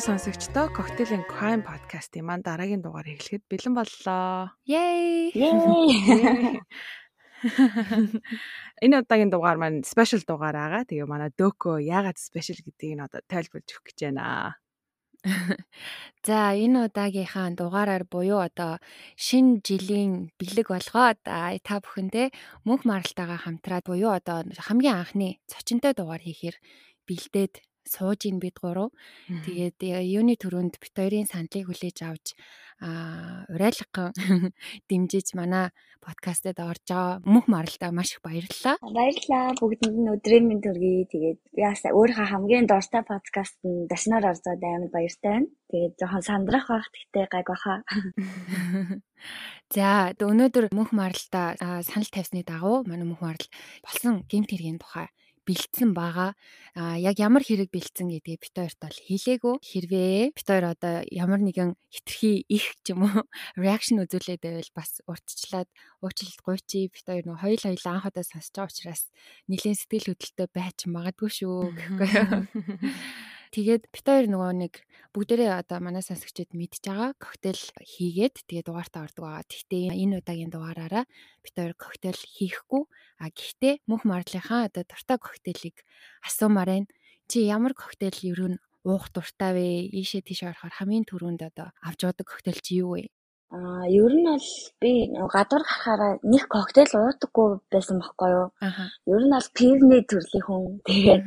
Гоё сонсогчдоо Cocktail Crime podcast-ийн маань дараагийн дугаар эхлэхэд бэлэн боллоо. Yay! Энэ удаагийн дугаар маань special дугаар байгаа. Тэгээ манай Дөкө яагаад special гэдгийг нь одоо тайлбарлаж өгөх гэж байна. За энэ удаагийнхаа дугаараар буюу одоо шинэ жилийн бэлэг болгоод та бүхэндээ мөнх маралтайгаа хамтраад буюу одоо хамгийн анхны цочинтой дугаар хийхээр бэлдээд сууж ин бид гурав. Тэгээд э, юуны төрөнд бит хоёрын саналыг хүлээж авч а урайлган дэмжиж манай подкастэд орж байгаа мөнх маралтаа маш их баярлалаа. Баярлалаа. Бүгдэнд нь өдрийн минь төргий. Тэгээд яаса өөрийнхөө хамгийн дуртай подкаст нь дашнаар орзоод амар баяртай байна. Тэгээд жоохон сандрах байх гэхдээ гайг баха. За өнөөдөр мөнх маралтаа санал тавьсны дагуу манай мөнх марал болсон гемт хэргийн тухай бэлдсэн байгаа. А яг ямар хэрэг бэлдсэн гэдгийг бит хоёрт бол хэлээгүү. Хэрвээ бит хоёр одоо ямар нэгэн хитрхи их ч юм уу реакшн үзүүлээд байвал бас уртчлаад уучлалт гуйчи бит хоёр нөө хоёул хоёул анхудаа сонсож байгаа учраас нэлийн сэтгэл хөдлөлтөй байж магадгүй шүү гэхгүй. Тэгээд бит хоёр нөгөө нэг бүгдээрээ одоо манай сонсогчид мэдж байгаа коктейл хийгээд тэгээд дугаартаа ордог байгаа. Гэхдээ энэ удаагийн дугаараараа бит хоёр коктейл хийхгүй. А гэхдээ мөнх марлынхаа одоо дуртай коктейлийг асуумаар байна. Чи ямар коктейл ер нь уух дуртай вэ? Ийшээ тийш орохоор хамгийн түрүүнд одоо авч уудаг коктейл чи юу вэ? Аа ер нь бол би гадуур гарахаараа нэг коктейл уудаггүй байсан байхгүй юу. Ер нь бол пивний төрлийн хүн. Тэгээд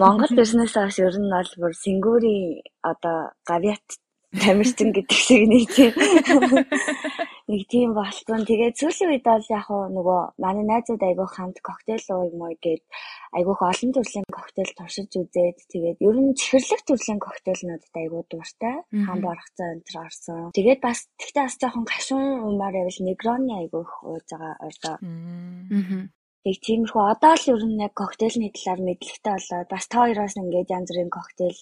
Монгол ирснээс хойш ер нь бол бүр сингүүрийн одоо гавьят тамирчин гэдэг шиг нэг тийм нэг тийм болсон. Тэгээд сүүлийн үед бол яг хуу нөгөө манай найзууд айгүй хамт коктейл ууй мой гээд айгүйх олон төрлийн коктейл туршиж үзээд тэгээд ер нь чихэрлэг төрлийн коктейлнуудад айгүй дуртай. Хам боргоцоо энэ орсон. Тэгээд бас тэгтээ бас жоохон гашуун уумаар байвал негроны айгүйх ууж байгаа ордоо. Тэг тиймэрхүү одоо л ер нь яг коктейлний талаар мэдлэгтэй болоод бас та хоёроос ингээд янз бүрийн коктейл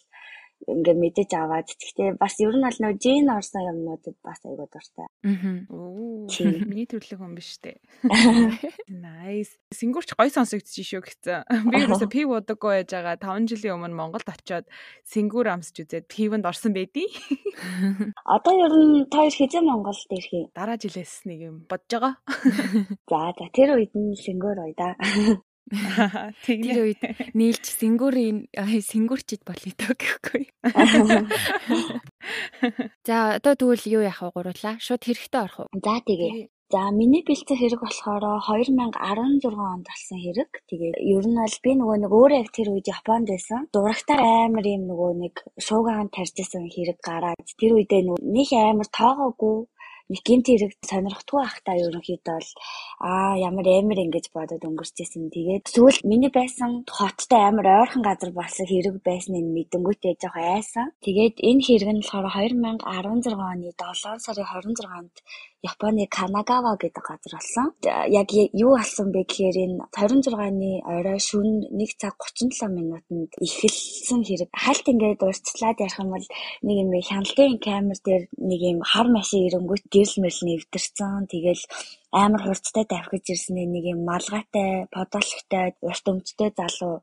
ингээд мэдэж аваад гэхдээ бас ер нь бол нөө жин орсон юмнуудад бас айгуу дуртай. Аа. Миний төрлөг хүн биш үү? Nice. Сингурч гой сонсогдчих шүү гэсэн. Би ерөөсө пив удаггүй байж байгаа 5 жилийн өмнө Монголд очиод сингур амсч үзээд пивэнд орсон байдий. Одоо ер нь та хоёр хизээ Монголд ирэх юм? Дараа жилээс нэг юм бодож байгаа. За за тэр үед нь сингур ой да. Тэр үед нийлж сэнгүүрийн сэнгүүрчд болъё доо гэхгүй. За одоо тэгвэл юу яах вэ гурлаа? Шууд хэрэгтэй орох уу? За тэгээ. За миний бэлтгэх хэрэг болохоор 2016 онд болсон хэрэг. Тэгээ ер нь бол би нөгөө нэг өөрөө яг тэр үед Японд байсан. Дурагтаар амар юм нөгөө нэг шуугаан тарьжсэн хэрэг гараад тэр үедээ нэг амар тоогоогүй нэг гинт хэрэг сонирхдгүй байхдаа ерөнхийдөө бол аа ямар амар ингэж бодоод өнгөрчээсэн. Тэгээд сүүл миний байсан хоттой амар ойрхон газар болсон хэрэг байсныг мэдэнгүүтээ жоох айсан. Тэгээд энэ хэрэг нь болохоор 2016 оны 7 сарын 26-нд Японы Канагава гэдэг газар болсон. Яг юу болсон бэ гэхээр энэ 26-ны орой шөнө 1 цаг 37 минутанд эхэлсэн хэрэг. Хальт ингээд урьдчилаад ярих юм бол нэг юм хяналтын камер дээр нэг юм хар машин ирэнгүүт гэрэл мэрэл нэвдэрсэн. Тэгэл амар хурцтай давхиж ирсэн нэг юм малгайтай, подологтой, урт өмчтэй залуу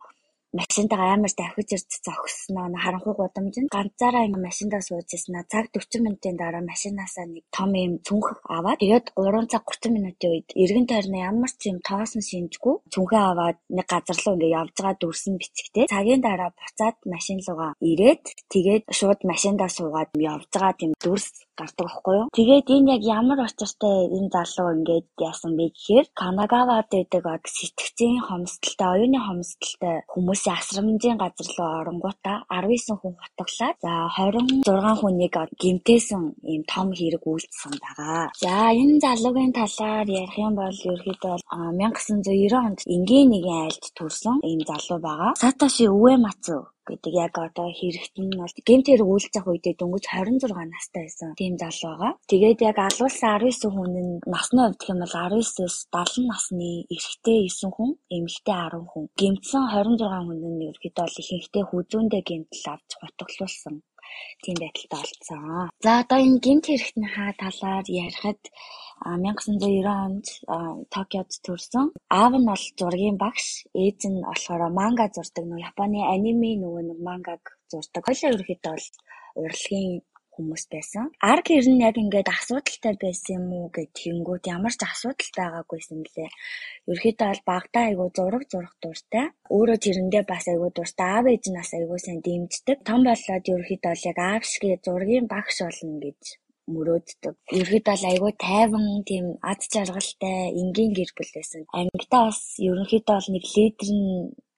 машинтаа амар давхиж ирж зогссноо харанхуй гудамж нь ганцаараа ингэ машиндаа сууж ирсэн. Цаг 40 минутын дараа машинаасаа нэг том юм цүнх аваад тэгээд 3 цаг 30 минутын үед эргэн тойрны ямар ч юм тоосон шинжгүй цүнхээ аваад нэг газар руу ингэ явж байгаа дүрсэн бичгтэй. Цагийн дараа буцаад машин руугаа ирээд тэгээд шууд машиндаа суугаад явж байгаа тийм дүрс гардаг байхгүй юу. Тэгээд энэ яг ямар учиртай энэ залуу ингээд яасан бэ гэхээр Канагавад байдаг сэтгцийн хомсдолтой, оюуны хомсдолтой хүмүүсийн асрамжийн газар руу оронгуудаа 19 хүн хутглаад за 26 хүнийг гэмтээсэн ийм том хэрэг үйлдсэн байгаа. За энэ залуугийн талаар ярих юм бол ерөөхдөө 1990 онд энгийн нэгэн айлд төрсэн ийм залуу байгаа. Саташи Уэмацу гэдэг яг одоо хэрэгт нь бол гемтэр үйлцэх үедээ дөнгөж 26 настай байсан тийм залуу байгаа. Тэгээд яг алуулсан 19 хүн нь насны хувьд гэх юм бол 19-с 70 насны эрэгтэй 9 хүн, эмэгтэй 10 хүн. Гемтсэн 26 хүн нь ерөөхдөө бол ихэнхдээ хүзүүндээ гемтэл авч хутгалуулсан тийм байдалтай болцсон. За одоо энэ гемт хэрэгтнийхаа талаар ярихад 1990 онд Токиод төрсэн. Аав нь бол зургийн багш, ээж нь болохоор манга зурдаг. Нөгөө Японы аниме нөгөө нэг мангаг зурдаг. Хоёлаа ерөөхдөө бол урлагийн хүмүүс байсан. Арг ер нь яг ингээд асуудалтай байсан юм уу гэдэгэнгүүт ямар ч асуудал байгаагүйсэн мөлий. Ерөөхдөө бол багтаа айгу зураг зурх дуртай. Өөрөө тэрэндээ бас айгу дуртай. Аав ээж нь бас айгу сайн дэмждэг. Том болоод ерөөхдөө бол яг аав шиг зургийн багш болно гэж мөрөөддөг. Ерөөд бол айгүй тайван тийм ад жаргалтай энгийн гэр бүл байсан. Ангидаа бас ерөнхийдөө бол нэг лидер нь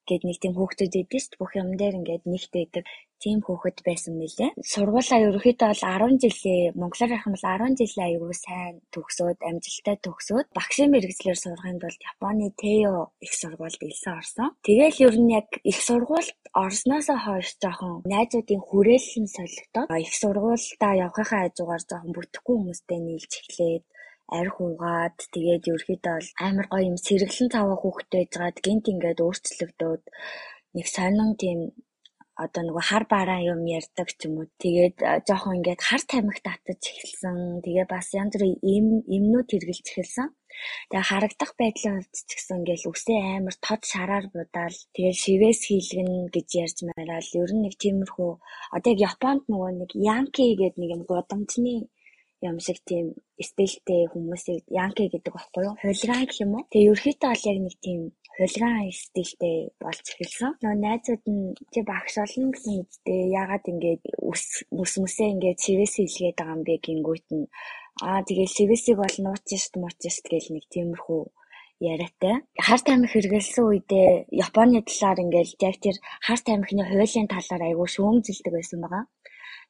гэд нэг тийм хүүхдүүд идэв шүү дээ. Бүх юм дээр ингээд нэгт байдаг тийм хүүхэд байсан мэлээ. Сургуулаа ерөөхдөө бол 10 жилийн монголоор ярих юм бол 10 жилийн аягүй сайн төгсөөд амжилттай төгсөөд багшийн мэрэгчлэр сурахын тулд Японы Тео их сургуульд илсэн орсон. Тэгээл ер нь яг их сургуульд орсноосоо хойш жоохон найзуудын хүрээлэн солигдоод их сургуультай явахынхаа хажуугаар жоохон бүтэхгүй хүмүүстэй нийлж эхлээд арх угаад тэгээд ерөөхдөө бол амар гоё юм сэргэлэн цаваа хүүхдтэй байжгаад гинт ингээд өөрчлөгдөөд нэг сонин тийм одоо нөгөө хар бараа юм ярьдаг ч юм уу. Тэгээд жоохон ингээд хар тамхи татаж эхэлсэн. Тэгээ бас янз бүрийн им имнүүд хэрглэж эхэлсэн. Тэгээ харагдах ч гэсэн ингээл үсээ амар тод шараар будаал тэгэл шивээс хийлгэн гэж ярьж мараал ер нь нэг тиймэрхүү одоо яг Японд нөгөө нэг янки гэдэг нэг юм гудамжны юм шиг тийм стилтэй хүмүүсийг янки гэдэг баггүй юу? Хулиган гэх юм уу? Тэгээ ерөөхдөө бол яг нэг тийм хулиган стилтэй болж эхэлсэн. Нөгөө найзууд нь чи багш болно гэсэн үгтэй яагаад ингээд ус мүсмүсээ ингээд чивээс хэлгээд байгаа юм бэ гингүүт нь аа тэгээд чивээсийг бол нуучист муучист гэл нэг тиймэрхүү яриатай. Хар тамхи хэрэгэлсэн үедээ Японы талаар ингээд яг тэр хар тамхины хуулийн талаар айгүй шүүмжилдэг байсан байгаа.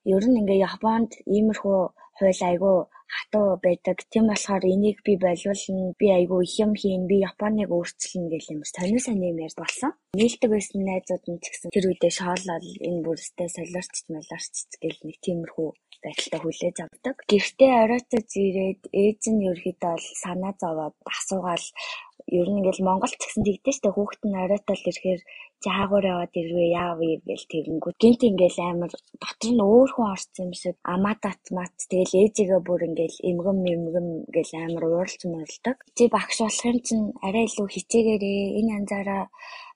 Ер нь ингээ Японд иймэрхүү хууль айгүй хатуу байдаг. Тийм болохоор энийг би болиулна, би айгүй их юм хийн, би Японыг өөрчилнө гэх юм сонир сони юм ярьд болсон. Нийлдэг байсан найзууд нь ч гэсэн тэр үедээ шоолол энэ бүрстэй солиорч маларч гэл нэг тиймэрхүү байдалтай хүлээж авдаг. Гэртээ оройтож ирээд ээж нь ерөөхдөө санаа зовоод асуугаал ер нь ингээл Монголд гэсэн тэгдэж штэ хүүхэд нь оройтол ирэхээр жаагуур яваад ирвээ яав гэл тэгэнгүүт. Гинт ингээл амар дотор нь өөр хүн орсон юм шиг аматат мат тэгэл ээжигээ бүр ингээл эмгэм эмгэм гэл амар ууралж муралдаг. Чи багш болохын чинь арай илүү хичээгээрээ энэ янзаараа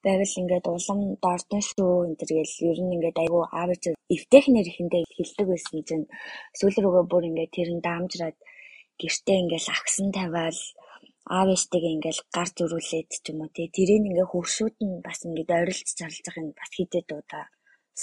байвал ингээд улам доордон шүү энэ төр гэл. Ер нь ингээд айгүй аав ээж эвтэхнэр ихэндээ хэлдэг байсан чинь. Сүүл рүүгээ бүр ингээд тэр нь даамжраад гэртээ ингээл агсан тавиал аав ээжтэйгээ ингээл гар зөрүүлээд ч юм уу тий тэрийг ингээ хөршүүд нь бас ингээ ойролцож харилцах нь бас хитэд удаа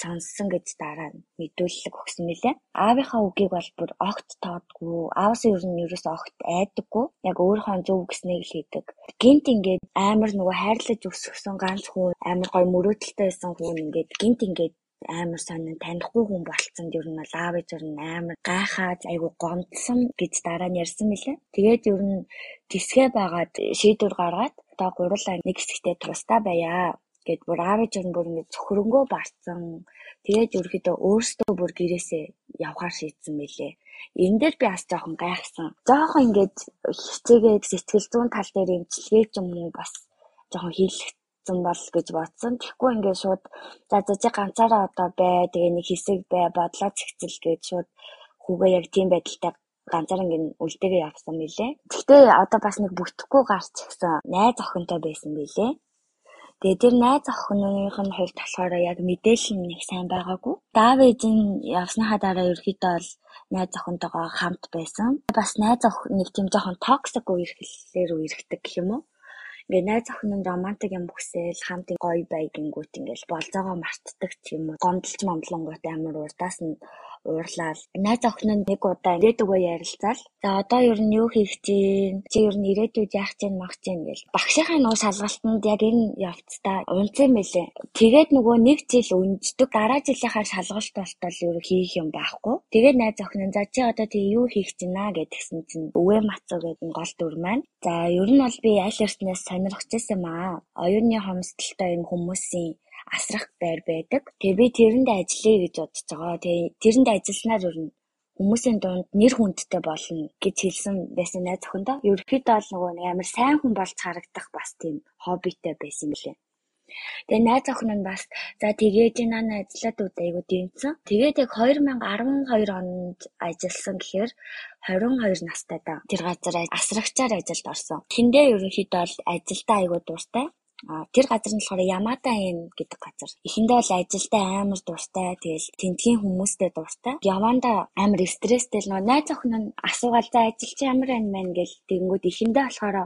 сонссон гэж дараа мэдүүлэг өгсөн мөлий. Аавынхаа үгийг бол бүр огт тоодгүй. Ааваас ер нь ерөөс огт айдаггүй. Яг өөрийнхөө зөв гэснийг л хийдэг. Гинт ингээд амар нөгөө хайрлаж өсгсөн ганц хүн амар гой мөрөөдөлтэй байсан хүн ингээд гинт ингээд амар сонин танихгүй хүн болцсон ер нь бол аав ээж нь амар гайхаад айгу гомдсон гэж дараа нь ярьсан мөлий. Тэгээд ер нь тэсгээ байгаад шийдвэр гаргаад одоо гурлаа нэг хэсэгтээ тустай байя гэд бүр аав ээж нь бүр ингэ зөвхөрөнгөө барцсан. Тэгээд ерөөхдөө өөрсдөө бүр гэрээсээ явхаар шийдсэн мөлий. Энэ дээр би бас жоохон гайхсан. Жоохон ингээд хичээгээд сэтгэл зүйн тал дээр эмчилгээ ч юм уу бас жоохон хийлэх болсон бол гэж бодсон. Тэгэхгүй ингээд шууд за за чи ганцаараа одоо бай. Тэгээ нэг хэсэг бай. Бодлоо цэгцэл гэж шууд хүүгээ яг тийм байдалтай ганцаар ингээд үлдээгээ явсан мөлий. Гэхдээ одоо бас нэг бүтэхгүй гарч ирсэн найз охинтой байсан мөлий. Тэгээ тэр найз охиных нь хувьд болохоор яг мэдээлэл нь нэг сайн байгаагүй. Давид нь явсныхаа дараа ерөөхдөө бол найз охинтойгоо хамт байсан. Бас найз охин нэг тийм жоохон токсик үерхлэлээр үерхдэг гэх юм уу? Ингээ найз охин нь романтик юм хүсэл хамт гоё бай гингүүт ингээл болзоогоо мартдаг ч юм уу. Гомдолч момдлонгууд амар урдаас нь уурлаад найз охин нь нэг удаа ирээд өгөө ярилцаал. За одоо ер нь юу хийх чинь чи ер нь ирээдүйд яах чинь мах чинь гэл. Багшийнхаа нуу шалгалтанд яг энэ явцдаа унцсан мэлээ. Тэгээд нөгөө нэг жил үнждэг дараа жилийнхаа шалгалт болтол ер хийх юм байхгүй. Тэгээд найз охин нь за чи одоо тэг юу хийх чинь аа гэдгсэн чинь өвөө мацуу гэдэг гол дүр маань. За ер нь бол би аль эртнээс сонирхож байсан юм аа. Оюуны хомсдолтой энэ хүмүүсийн асрах байр байдаг. Тэгээ би тэрэнд ажиллая гэж бодож байгаа. Тэгээ тэрэнд ажилласнаар ер нь хүмүүсийн дунд нэр хүндтэй болно гэж хэлсэн байсан найз охиндоо. Ерөнхийдөө бол нөгөө нэг амар сайн хүн болж харагдах бас тийм хоббитэй байсан лээ. Тэгээ найз охин нь бас за тэгээд энэ ажиллаад үдэ айгу дэмцэн. Тэгээд яг 2012 онд ажилласан гэхээр 22 настай да. Тэр газар асрагчаар ажилд орсон. Тэндээ ерөнхийдөө бол ажилдаа айгу дуртай. Тэр газар нь болохоор Ямада ин гэдэг газар. Эхэндээ бол ажилдаа амар дуртай. Тэгэл тентгийн хүмүүстэй дуртай. Яманда амар стресстэй л нөө найз охин нь асуугаал за ажил чи ямар байна мэн гэл тэгэнгүүт эхэндээ болохоор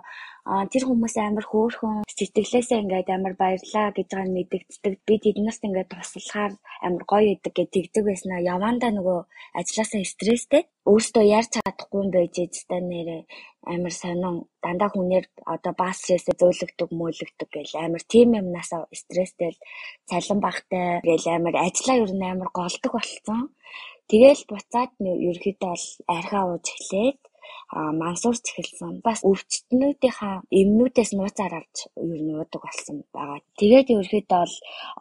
а тэр хүмүүс амар хөөрхөн сэтгэлээсээ ингээд амар баярлаа гэж байгаа нь мэдэгддэг. Би тэднэрт ингээд туслахаар амар гоё идэг гэж тэгдэг байснаа. Яванда нөгөө ажилласаа стресстэй. Өөртөө ярьж чадахгүй юм байж эцтэй нэрээ амар сонин дандаа хүнээр одоо бас стрессээ зөөлөгдөг мөөлөгдөг гэл амар тийм юмнасаа стресстэй л цалин багтай гэл амар ажиллаа ер нь амар голдог болцсон. Тэгэл буцаад ерөөхдөө бол архиа ууж эхлээд мансуурч эхэлсэн. Бас өвчтнүүдийнхаа эмнүүдээс нууцаар авч ер нь уудаг болсон байгаа. Тэгээд ерөөхдөө бол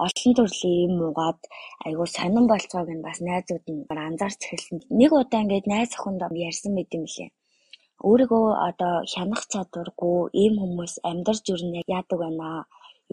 олон төрлийн эм уугаад айгуу сонирн болцоог нь бас найзууд нь анзаарч эхэлсэн. Нэг удаа ингээд найз охиндоо ярьсан мэт юм лээ өөрийгөө одоо хянах чадваргүй ийм хүмүүс амьдарч юу нэг яадаг байна аа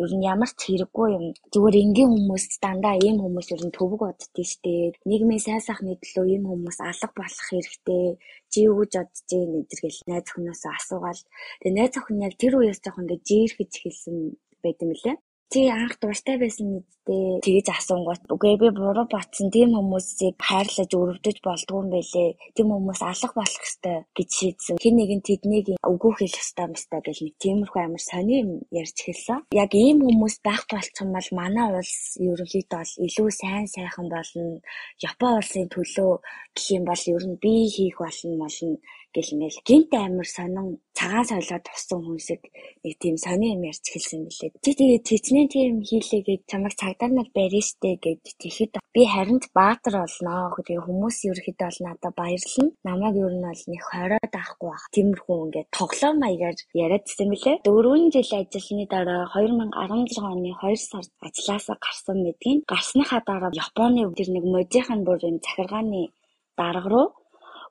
ер нь ямар ч хэрэггүй юм. Зүгээр энгийн хүмүүс дандаа ийм хүмүүс ер нь төвөг боддөө штэ. Нийгмийн сайн сайхны төлөө ийм хүмүүс алга болох хэрэгтэй. Чи юу гэж бодож байна гэдэргээл найз охиноос асуугаал. Тэгээ найз охин яг тэр үеэс жоох ингээд жиэрхэж эхэлсэн байт юм лээ. Чи анх дуртай байсан мэдтэй тэгэж асуунгууд үгүй би буруу батсан тийм хүмүүсийг хайрлаж өрөвдөж болдгүй юм байлээ. Тийм хүмүүс алах болох хэвээр гэж шийдсэн. Хин нэг нь тэднийг үгүй хэлэх хэвээр мэстэ гэл нэг тиймэрхүү амар сони юм ярьж хэлсэн. Яг ийм хүмүүс байх болцсон бол манай улс ерөнхийдөө бол илүү сайн сайхан болно. Япон улсын төлөө гэх юм бол ер нь би хийх болно болно гэл ингээл гинт амир сонин цагаан соёлоо туссан хүмүүсийг нэг тийм сонин юм ярьж хэлсэн билээ. Чи тэгээ тэцнээ тийм хийлээ гэж чамайг цагдаа нар барьж штэ гэж тэгэхэд би харин баатар болноо. Тэгээ хүмүүс ерөөхдөө бол надад баярлна. Намайг ер нь бол нэг хороод авахгүй байх. Тиймэрхүү ингээд тоглоом маягаар яриадсан билээ. Дөрвөн жил ажилласны дараа 2016 оны 2 сард ажилласаа гарсан мэдгийн. Гарсныхаа дараа Японы тэр нэг модийнхан бүр энэ захиргааны дарга руу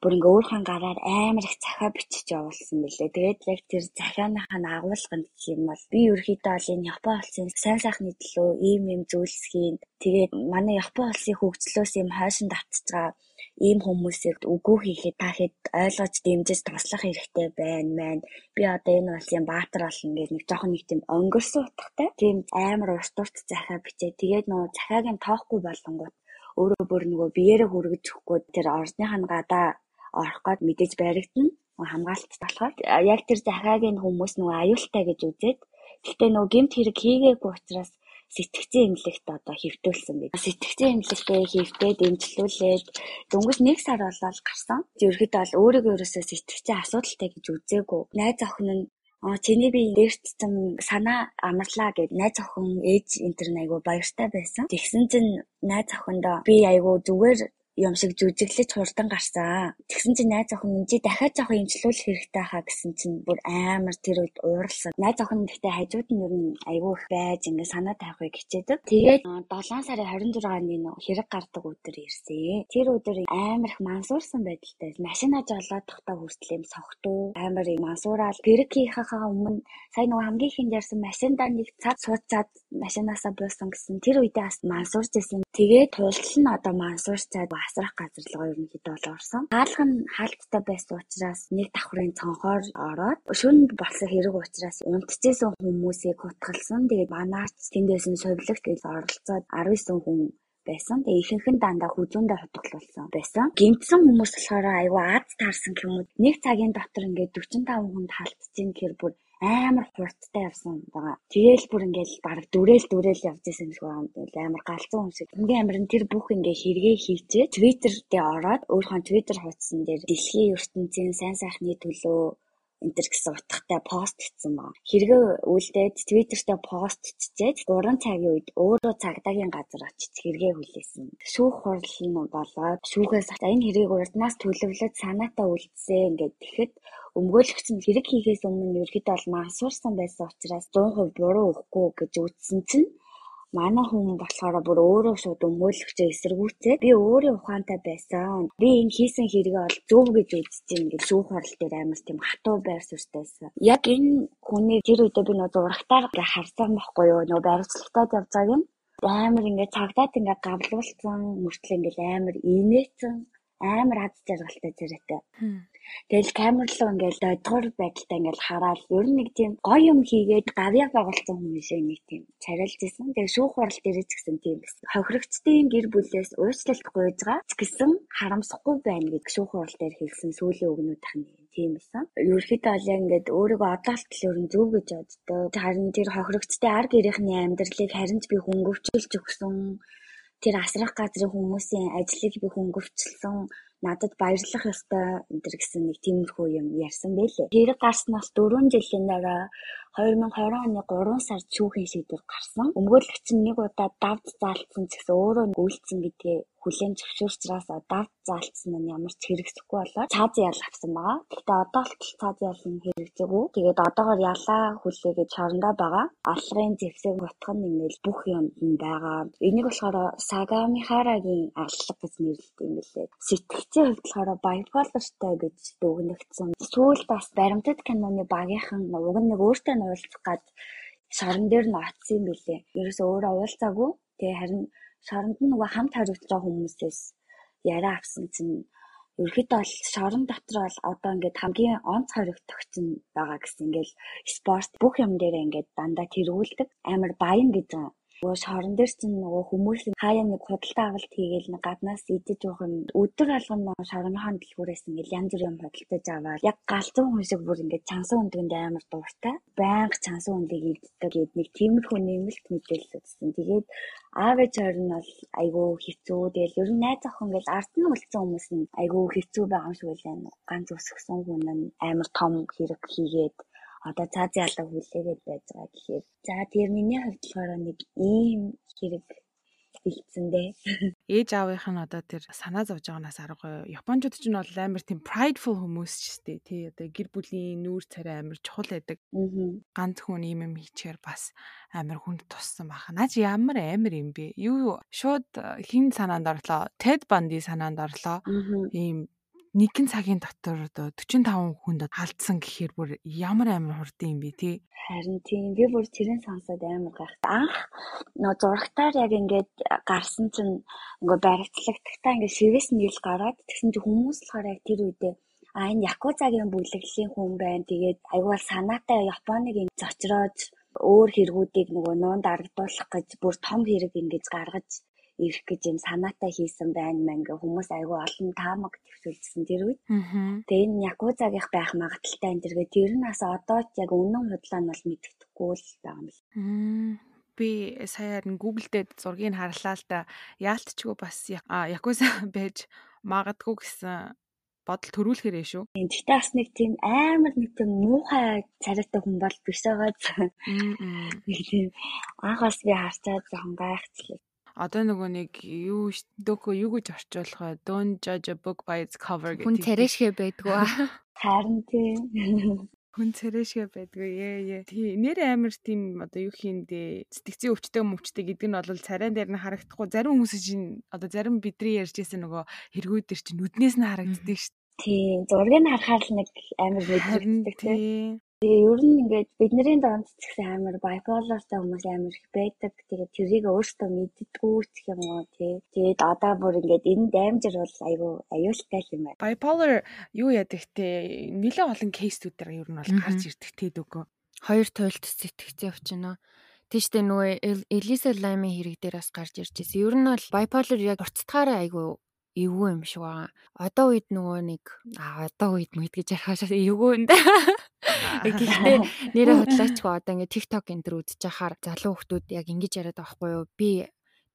бүр ингээ өөрхөн гараар амар их захаа бичиж явуулсан билээ. Тэгээд яг тэр захааныхаа агуулганд гэх юм бол би ерөөхдөө бол энэ Япон улсын сайн сайхны төлөө ийм юм зүйлсхийн тэгээд манай Япон улсын хөгжлөөс юм хойшин давтж байгаа ийм хүмүүсийг үгүй хийхэд та хэд ойлгож дэмжиж туслах хэрэгтэй байна мэн. Би одоо энэ улсын баатар болно гэж нэг жоохон нэг тийм өнгөрсөн утгатай. Тийм амар урт урт захаа бичээ. Тэгээд нөгөө захаагийн тоохгүй болонгууд өөрөө бүр нөгөө биеэрээ хүргэж өгөхгүй тэр орсныхаа гадаа орох гээд мэдээж баригдана. Хамгаалалт болохоор яг тэр захаагийн хүмүүс нөгөө аюултай гэж үзээд гэхдээ нөгөө гемт хэрэг хийгээгүй учраас сэтгцэн эмнэлэгт одоо хэвтүүлсэн бид. Сэтгцэн эмнэлэгтээ хэвтээд эмчилүүлээд дөнгөж нэг сар болоод гарсан. Ерөөхдөө бол өөрийгөө ерөөсөө сэтгцэн асуудалтай гэж үзээгүй. Найз охин нь А чиний би дээрчсэн санаа амарлаа гэд найз охин ээж энтер айгу баяртай байсан. Тэгсэн чинь найз охиндоо би айгу зүгээр юм шиг жүжиглэж хурдан гарсан. Тэгсэн чинь найз охин чи дахиад жоохон имжлүүлэх хэрэгтэй хаа гэсэн чинь бүр амар тэр үед ууралсан. Найз охин гэхдээ хажууд нь ер нь айгүй их байж ингээ санаа тавихыг хичээдэг. Тэгээд 7 сарын 26-ны нөө хэрэг гардаг өдөр ирсэн. Тэр өдөр амар их мансуурсан байдалтай. Машина жолоодохдоо хүртэл юм согтуу амар юм мансуураал хэрэг хийхээ өмнө сая нөгөө хамгийн ихэнд ярьсан машиндаа нэг цаг сууцаад машинаасаа буусан гэсэн тэр үедээ бас мансуурч исэн. Тэгээд тултал нь одоо мансуурчаад асрах газар руу ерөнхийдөө бол орсон. Хаалх нь хаалттай байсан учраас нэг давхрын цонхоор ороод шөнө болсон хэрэг учраас унтчихсэн хүмүүсийг хутгалсан. Тэгээд манаач тэндээсэн совилогт гэж оролцоод 19 хүн байсан. Тэгээ ихэнх нь дандаа хүзүүндээ хутгалуулсан байсан. Гимтсэн хүмүүс болохоор айгүй аз таарсан юм уу. Нэг цагийн дотор ингээд 45 хүнд халтцсан гэхээр бүр амар хурдтай явсан байгаа. Тэгээл бүр ингээл баг дүрэл дүрэл явж исэн л байгаа амар галзуу хүн шиг. Хамгийн амар нь тэр бүх ингээ хэрэгээ хийчээ Twitter дээр ороод өөрийнхөө Twitter хуудсан дээр дэлхийн ертөнцийн сайн сайхны төлөө энтер гэсэн утгатай пост хийсэн баг. Хэрэгээ үлдээд Twitter-тэй пост хийчээд 3 цагийн үед өөрөө цагдаагийн газар очиж хэрэгээ хүлээсэн. Шүүх хурал нь болоод шүүхээс энэ хэрийг урднаас төлөвлөж санаатаа үлдсэн ингээд тэгэхэд өмгөөлөгч нь хэрэг хийхээс өмнө ерөөхдөө бол мансуурсан байсан учраас 100% буруу өгөхгүй гэж үзсэн чинь манай хүн болохоор бүр өөрөө шууд өмгөөлөгчөө эсэргүүцээ би өөрөө ухаантай байсан. Би энэ хийсэн хэрэгээ бол зөв гэж үзэж байна гэж шүүх хурал дээр амар тийм хатуу байр суурьтайсан. Яг энэ хүний тэр үедээ би нөө зурагтаар харсан байхгүй юу? Нөө баримтлагтаад явж байгааг нь амар ингээд цагдаад ингээд гавлуулсан мөртлөө ингээд амар инээсэн амар аз жаргалтай зэрэгтэй. Тэгэл камер руу ингээл дойдгоор байдалтай ингээл хараад ер нь нэг тийм гоё юм хийгээд гавьяа байгуулсан хүмүүс нэг тийм царайлж исэн. Тэгээ шүүх хурал дээр ч гэсэн тийм байсан. Хохирогчдын гэр бүлээс уучлалт гуйжгаа ч гэсэн харамсахгүй байна гэж шүүх хурал дээр хэлсэн сүүлийн өгнүүдийнх нь тийм байсан. Ерөнхийдөө бол яг ингээд өөрийгөө одоолтол ер нь зөв гэж боддог. Харин тэр хохирогчдын ар гэрийнхний амьдралыг харин ч би хөнгөвчүүлж өгсөн тэр асрах газрын хүмүүсийн ажлыг би хөнгөвчлсөн надад баярлах ёстой энэ гэсэн нэг тиймэрхүү юм ярьсан байлээ. Хэрэг гарснаас 4 жилийн дараа 2020 оны 3 сард шүүхийн шийдвэр гарсан. Өмгөөлөгч нь нэг удаа давд заалтсан ч гэсэн өөрөө үйлцэн гэдгээ хүлээн зөвшөөрчраас давд заалтсан нь ямар ч хэрэгсэхгүй болоод цааз ял авсан байгаа. Гэхдээ одоо л цааз ял нь хэрэгжээгүй. Тэгээд одоогоор ялаа хүлээгээд шорондоо байгаа. Аллагын зэвсэг готх нь ингээл бүх юмд нь байгаа. Энийг болохоор Сагамихарагийн аллаг гэж нэрлэдэг юм билээ. Сэтгцийн хувьд болохоор bipolarтай гэж дүгнэгдсэн. Сүүл бас баримтат киноны багийнхан уг нь нэг өөртөө нь уулзах гад шорон дээр нь очсон юм билээ. Ерөөсөө өөрөө уулзаагүй. Тэгээ харин шоронд нь нөгөө хамт хариуцж байгаа хүмүүсээс яриа авсан чинь ерөөхдөө бол шорон дотор бол одоо ингээд хамгийн онц хоригдогч нь байгаа гэсэн ингээл спорт бүх юм дээр ингээд дандаа тэргүүлдэг. Амар баян гэж Нөгөө шорон дээр чинь нөгөө хүмүүс хаяа нэг худалдаа авалт хийгээл нэг гаднаас идэж уух юм өдөр алган шороныхон дэлгүүрээс ингээл янз бүр юм худалдаж аваад яг галзуу хүн шиг бүр ингээд чансан өндгөнд амар дуртай. Байнга чансан өндгийг иддэг гээд нэг тиймэрхүү нэмэлт мэдээлэл үзсэн. Тэгээд аав ээж хоёр нь бол айгүй хэцүү. Тэгэл ер нь найз охин ингээл ард нь үлдсэн хүмүүс нь айгүй хэцүү байгаа юм шиг байлаа. Ганц өсгсөн хүн нь амар том хэрэг хийгээд одоо цааз ялаа хүлээгээд байж байгаа гэхээр за тэр миний хувьд болохоор нэг ийм хэрэг бэлдсэн дээ. Ээж аавынх нь одоо тэр санаа зовж байгаанаас аргагүй. Японочууд ч нь бол амар тийм prideful хүмүүс ч гэстэй тий одоо гэр бүлийн нүүр царай амар чухал байдаг. Ганц хүн ийм юм хийчихээр бас амар хүнд туссан баха. Наач ямар амар юм бэ? Юу шууд хин санаанд орлоо. Ted Bundy санаанд орлоо. Ийм нэгэн цагийн дотор одоо 45 хүнд алдсан гэхээр бүр ямар амар хурдан юм бэ тий. Харин тийм би бүр тэрэн сонсоод амар гайхав. Анх нөө зурагтаар яг ингээд гарсан чинь ингээ баригдлагтагтаа ингээ шивээс нийл гараад тэгсэн чинь хүмүүс болохоор яг тэр үедээ а энэ якузагийн бүлэглэлийн хүн байна. Тэгээд аюул санаатай Японыг ингэ зочроод өөр хэрэгүүдийг нөгөө нуун дарагдуулах гэж бүр том хэрэг ингэж гаргаж ирэх гэж юм санаатай хийсэн байна мэн гэ хүмүүс айгүй олон таамаг төвшүүлсэн тэр үед. Тэгээ энэ якузагийнх байх магадaltaй энэ тэргээ тэр нь бас одоо ч яг үнэн худлаа нь бол мэддэхгүй л байгаа юм л. Би саяар нь Google дээр зургийг харлаа л да яалтчгүй бас якуза байж магадгүй гэсэн бодол төрүүлэхэрээ шүү. Гэхдээ бас нэг тийм амар нэг тийм муухай царайтай хүн бол биш байгаа. Тийм анх бас би харцаад жоохон гайхчихлаа одоо нөгөө нэг юу дөкө юу гэж орчуулах вэ? Don't judge a book by its cover гэдэг. Хүн царайшгэ байдгүй аа. Харин тийм. Хүн царайшгэ байдгүй. Ээ ээ. Тий, нэр амар тийм одоо юу хийндээ сэтгцийн өвчтэй мөвчтэй гэдэг нь бол царайн дээр нь харагдахгүй. Зарим хүмүүс чинь одоо зарим бидний ярьж байсан нөгөө хэрэгүүд төр чинь нүднээс нь харагддаг шүү. Тийм, зургийг нь харахаар л нэг амар мэдрэгддэг тийм. Тэгээ ер нь ингээд бидний донд ч гэсэн амар bipolarтай хүмүүс амар их байдаг. Тэгээд тэрийг өөртөө мэддэггүй ч юм уу тий. Тэгээд одоо бүр ингээд энэ даймжир бол айгүй аюултай юм байна. Bipolar юу яадаг те нэлээд олон кейсүүдээр ер нь бол гарч ирдэг те дөгөө. Хоёр туйлт сэтгцээ өвчнөө. Тийштэй нөгөө Элиза Лаймын хэрэг дээр бас гарч ирж байсан. Ер нь бол bipolar яг урцтгаараа айгүй эвгүй юм шиг байгаа. Одоо үед нөгөө нэг а одоо үед мэд гэж ярихашаа эвгүй юм да. Гэхдээ нэрээ хотлоочгүй одоо ингээ TikTok энэ төр үзэж хахаар залуу хүмүүс яг ингэж яриад байгаа байхгүй юу? Би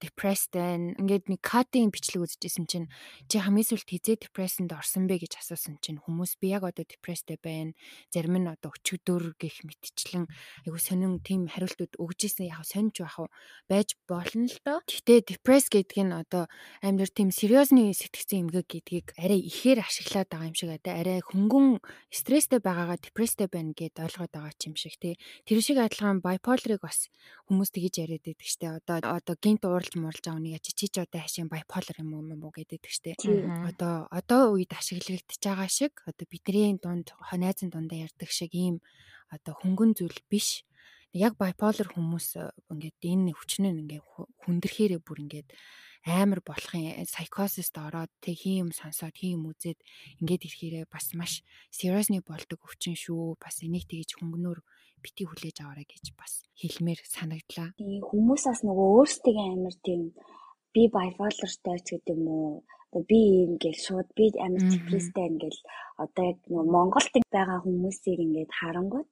depressed байна. Ингээд нэг катын бичлэг үзчихсэн чинь чи хамгийн сүлд хизээ depression-д орсон бэ гэж асуусан чинь хүмүүс би яг одоо depressed байна. Зарим нь одоо өчигдөр гэх мэтчлэн айгу сонин тийм хариултууд өгж исэн яг сонирч байх уу байж болно л доо. Гэхдээ depressed гэдэг нь одоо амьдэр тийм сериосны сэтгцэн эмгэг гэдгийг арай ихээр ашиглаад байгаа юм шиг одоо арай хөнгөн стресстэй байгаагаа depressed байна гэд ойлгоод байгаа юм шиг тий. Тэр шиг адилхан bipolar-ыг бас хүмүүс тэгж яриад байдаг штэ. Одоо одоо гинт уурал мурж мурж байгаа нэг чи ч одоо хашийн bipolar юм уу юм уу гэдэг штеп. Одоо одоо үед ашиглагдчихж байгаа шиг одоо бидний дунд найзын дундаа ярьдаг шиг ийм одоо хөнгөн зүйл биш. Яг bipolar хүмүүс ингээд энэ хүчнээ ингээд хүндрэхээрээ бүр ингээд амар болохын psychosis-д ороод тэг хин юм сонсоод хин юм үзээд ингээд ирэхээрээ бас маш seriously болдог өвчин шүү. Бас энийг тэгэж хөнгөнөөр бити хүлээж аваарай гэж бас хэлмээр санагдлаа. Хүмүүс бас нөгөө өөрсдөө амар тийм би bipolarтай ч гэдэг юм уу? Би ийм гэж шууд би амар депресстэй ингээл одоо яг нөгөө Монголд байгаа хүмүүсийг ингээд харангууд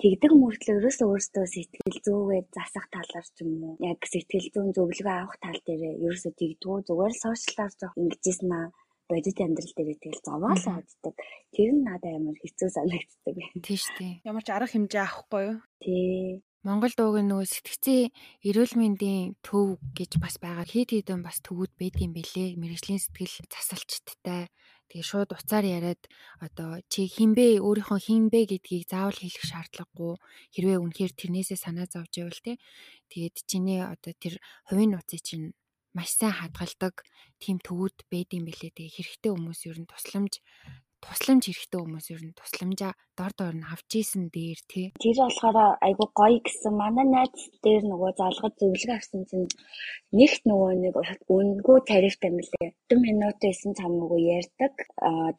тэгдэг мөртлөө ерөөсөө өөртөө сэтгэл зүйгээ засах талаар ч юм уу? Яг сэтгэл зүйн зөвлөгөө авах тал дээр ерөөсөө тэгдгүү зүгээр л сошиалаар жоох ингэжсэн аа бодит амьдрал дээр тэгэл зовоол хаддаг. Тэр нь надад амар хэцүү санагддаг. Тийш тий. Ямар ч арга хэмжээ авахгүй юу? Тий. Монгол дуугийн нөгөө сэтгцийн эрүүл мэндийн төв гэж бас байгаа. Хэд хэдэн бас төвүүд байдгийн бэлээ. Мэргэжлийн сэтгэл засалчдтай тэгээ шууд уцаар яриад одоо чи хинбэ өөрийнхөө хинбэ гэдгийг заавал хэлэх шаардлагагүй. Хэрвээ үнэхээр тэрнээсээ санаа зовж ивэл те. Тэгээд чиний одоо тэр хувийн нууцыг чинь маш сайн хадгалдаг тийм төвүүд байдгийн бэлээ. Тэгээ хэрэгтэй хүмүүс ер нь тусламж тусламж хэрэгтэй хүмүүс ер нь тусламжаа дор дор нь авч исэн дээр тий. Тэр болохоор айгу гоё гэсэн манай найз дээр нөгөө залгаж зөвлөгөө авсан чинь нэгт нөгөө нэг үнгүй тарифтай мөлий. 10 минут байсан цамаагүй ярьдаг.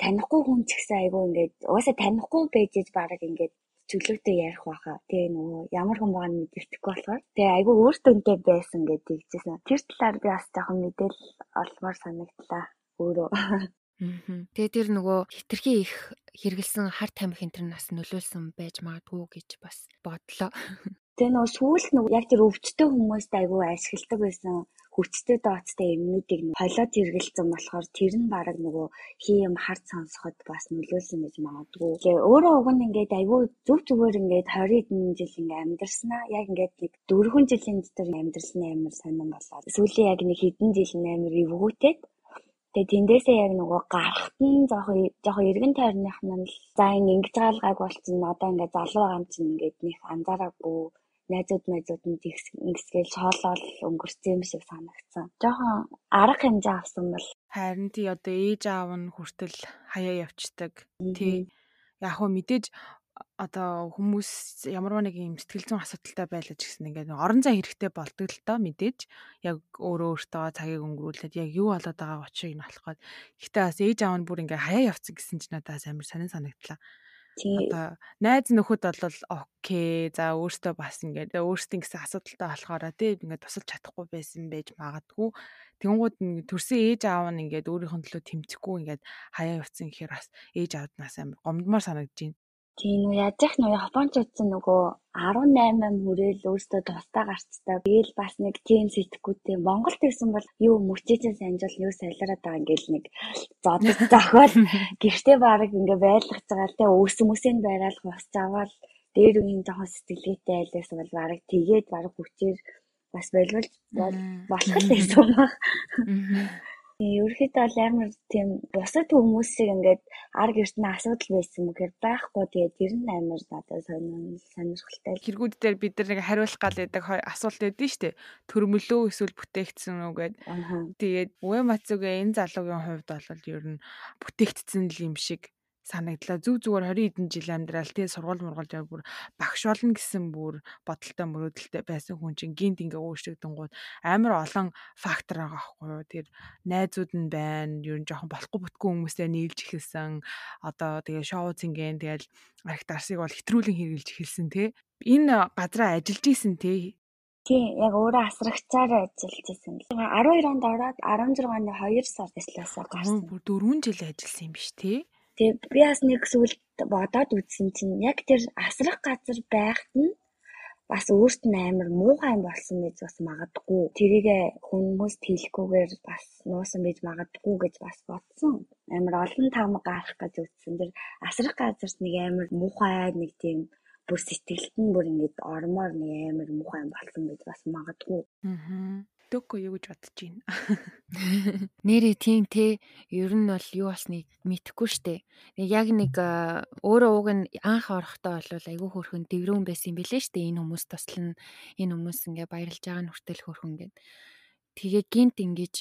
танихгүй хүн ч гэсэн айгу ингээд угаасаа танихгүй байж бараг ингээд чөлөөтэй ярих байхаа. Тэгээ нөгөө ямар хүн байгааг мэдэрчгүй болохоор тэгээ айгүй өөртөөнтэй байсан гэдэг хэлжсэн. Тэр талаар би бас жоохон мэдээлэл олмоор санагдлаа өөрөө. Тэгээ тэр нөгөө хитрхи их хэрэгэлсэн хар тамхи энэ нас нөлөөлсөн байж магадгүй гэж бас бодлоо. Тэгээ нөгөө сүүл нөгөө яг тэр өвчтөе хүмүүст айгүй ашигладаг байсан хүчтэй дооцтой эмнүүдийг холиод хэрэгэлсэн болохоор тэр нь баг нөгөө хий юм хард сонсоход бас нөлөөлсөн гэж магадгүй. Тэгээ өөрөө уг нь ингээд айгүй зүв зүгээр ингээд 20 хэдэн жил ингээд амьдарснаа яг ингээд нэг дөрвөн жилийн дотор амьдралны амар сонирн болоод сүүлийн яг нэг хэдэн жил амар эвгүүтээд Тэгээ тэндээсээ яг нөгөө гарахт нь жоохон жоохон эргэн тойрных нь л за ингэ ингэж гаалгайг болчихно одоо ингээ залуу юм чинь ингээд нэг анзаараагүй найзууд найзууд нь ингэсгээл шоолол өнгөрцөн юм шиг санагдсан. Жохон арга хэмжээ авсан бол харин тий одоо ээж аав нь хүртэл хаяа явцдаг. Тий яг хөө мэдээж одоо хүмүүс ямар нэг юм сэтгэл зүйн асуудалтай байлаа ч гэсэн ингээд орон зай хэрэгтэй болдог л доо мэдээж яг өөрөө өөртөө цагийг өнгөрүүлээд яг юу болоод байгаа очиг нь болохгүй. Гэхдээ бас ээж аав нь бүр ингээд хаяа явцсан гэсэн ч надаас амар сонин санагдлаа. Одоо найз нөхөд бол окей. За өөртөө бас ингээд өөрсдийн гэсэн асуудалтай болохоор тий ингээд тусалж чадахгүй байсан байж магадгүй. Тэнгууд төрсэн ээж аав нь ингээд өөрийнх нь төлөө тэмцэхгүй ингээд хаяа явцсан гэхээр бас ээж аавнаас амар гомдмоор санагдаж байна. Тийм нөө яаж яах нөө Японч утсан нөгөө 18 хүрээл өөртөө тустай гарцтай. Биэл бас нэг тийм сэтгэхүйтэй. Монголд ирсэн бол юу мөчөөс амжуул юу солиороод байгаа ингээл нэг зодод зохиол гэртээ бараг ингээ байлгаж байгаа л те өөсөн мөсөнд байраал хусч аваад дээр үеийн жоохон сэтгэлгээтэй айлаас бол бараг тэгээд бараг хүчээр бас болвол болох байсан юм аа. Ерөнхийдөө бол амар тийм бусад хүмүүсийг ингээд ар гэртнээ асуудал байсан мөгээр байхгүй тэгээд тэр нь амар надад сонирхолтой. Хэрэгүүд дээр бид нар нэг хариулах гал байдаг асуулт шүү дээ. Төрмөлөө эсвэл бүтээгдсэн үү гэд. Тэгээд Уэмацугийн энэ залуугийн хувьд бол ер нь бүтээгдсэн л юм шиг санагдлаа. Зүг зүгээр 20 хэдэн жил амьдрал тий сургууль мургуулж яваа бүр багш болно гэсэн бүр бодолтой мөрөөдөлтэй байсан хүн чинь гинт ингээ өөрчлөгдөнгууд амар олон фактор байгаа байхгүй юу. Тэр найзууд нь байна. Ер нь жоохон болохгүй бүтггүй хүмүүстэй нийлж эхэлсэн. Одоо тэгээ шоу цинген тэгэл архит арсыг бол хэтрүүлэн хэрэгжилж эхэлсэн тий. Энэ газараа ажиллаж исэн тий Тийм яг өөрөө асрагчаар ажиллаж байсан. 12 онд ороод 16 оны 2 сар төслөөсөө гарсан. Бүр 4 жил ажилласан юм биш тий? Тэгээ би бас нэг зүйл бодоод үзсэн чинь яг тэр асрах газар байхад нь бас өөрт нь амар муухай юм болсон гэж бас магадгүй. Тэрийгэ хүмүүс хэлэхгүйгээр бас нуусан байж магадгүй гэж бас бодсон. Амар олон таам гарах гэж үзсэн. Тэр асрах газарт нэг амар муухай нэг тийм бүр сэтгэлд нь бүр ингэж ормоор нэг амар муухай юм болсон гэж бас магадгүй. Аа өгөхгүй юу гэж бодож байна. Нэрээ тийм те ер нь бол юу болсныг мэдэхгүй штэ. Яг нэг өөрөө уг нь анх орохдоо бол айгүй хөрхөн дэврүүн байсан юм билээ штэ. Энэ хүмүүс туслана. Энэ хүмүүс ингээ баярлж байгаа нь хүртэл хөрхөн гэд. Тэгээ гинт ингэж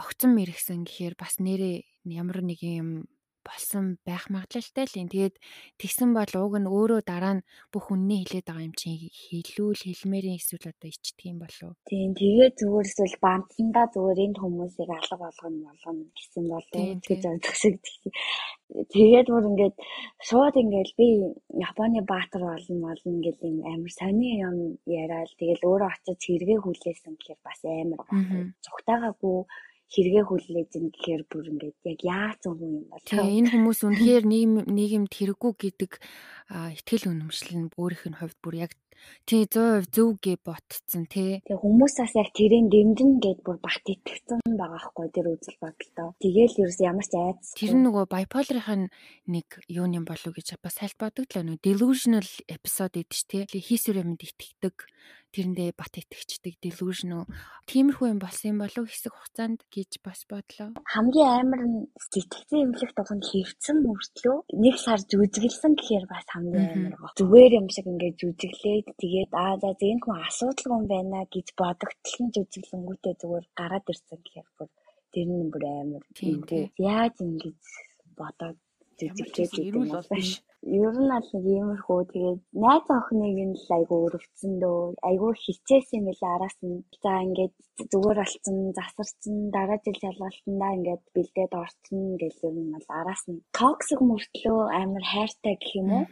огцон мэрэгсэн гэхээр бас нэрээ ямар нэг юм болсон байх магадлалтай л юм. Тэгээд тэгсэн бол уг нь өөрөө дараа нь бүх үннийг хэлээд байгаа юм чинь хэлүүл хэлмээрийн эсвэл одоо ичдэг юм болов. Тийм тэгээд зүгээр эсвэл бамтсандаа зүгээр энэ хүмүүсийг алга болгоно болгоно гэсэн болов гэж бодох шиг. Тэгээд бүр ингээд шууд ингээд би Японы баатар болно болно гэл юм амар сони юм яриад тэгэл өөрөө очиж хэрэгээ хүлээсэн гэхээр бас амар гоо. Цугтаагаагүй хэрэгээ хүлээж ин гэхээр бүр ингээд яг яасан хүн юм бол. Тэгээ энэ хүмүүс үнэхээр нийгэм нийгэмд хэрэггүй гэдэг итгэл үнэмшил нь өөрийнх нь хувьд бүр яг тий 100% зөв гэ ботцсон тий. Тэгээ хүмүүс бас яг тэрийн дэмжин гэд бүр багт итгэсэн байгаа хгүй тэр үзэл бодолтой. Тэгээл ерөөс ямар ч айц. Тэр нөгөө bipolar-ын нэг юу юм болов гэж бас салт бодогдлоо нөө delusional episode гэдэг ч тий. Хийсвэр юмд итгэдэг тэрэндээ бат итгэждэг delusion уу тиймэрхүү юм болсон болов хэсэг хугацаанд гэж бас бодлоо. Хамгийн амар нь сэтгэцэн эмнэлэх тухайд хэвцэн мөртлөө нэг сар жүжиглсэн гэхээр бас хамгийн амар гоо. Зүгээр юм шиг ингээд жүжиглээд тэгээд аа за зэн хүн асуудалгүй юм байна гэж бодогдтол нь жүжиглэнгүүтээ зүгээр гараад ирсэн гэхээр бүр тэр нь бүр амар. Яаж ингэж бодоод жүжиглээд ирүүл бол биш. Ер нь аль нэг иймэрхүү тэгээд найз охиныг нь л айгүй өрөвцөн дөө. Айгүй хичээсэн юм билээ араас нь. За ингээд зүгээр болцсон, засарсан, дараа жил шалгалтандаа ингээд бэлдээд орсон гэл ер нь бол араас нь токсик мөртлөө амар хайртай гэх юм уу?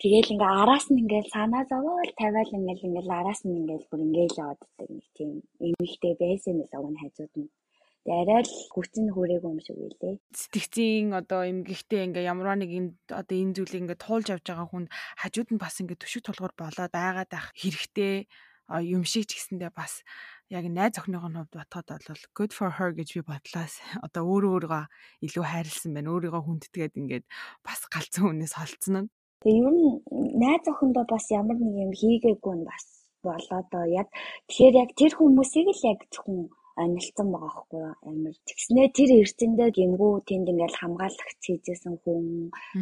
Тэгээл ингээ араас нь ингээл санаа зовоол тавиал ингээл ингээл араас нь ингээл бүр ингээл яваад байдаг нэг тийм эмэгтэй байсан юм л өгн хажууд нь арай л хүчин хүрээгүй юм шиг үлээ. Сэтгцийн одоо эмгэгтэй ингээ ямарваа нэг энэ одоо энэ зүйлийг ингээ туулж авч байгаа хүн хажууд нь бас ингээ төшөг толгор болоод байгаад ах хэрэгтэй юм шиг ч гэсэндээ бас яг найз охиныхоо хувьд батхад бол good for her гэж би бодлоос одоо өөрөө өөрийгөө илүү хайрлсан байна. Өөрийгөө хүндэтгээд ингээд бас галзуу хүнээс холцсон нь. Тэгээ ер нь найз охиндоо бас ямар нэг юм хийгээгүй нь бас болоо доо яг тэгэхээр яг тэр хүмүүсийг л яг зөвхөн анилсан байгаа байхгүй юу? Амар тэгснээ тэр эрдэндээ гингүү тэнд ингээл хамгаалагч хийжсэн хүн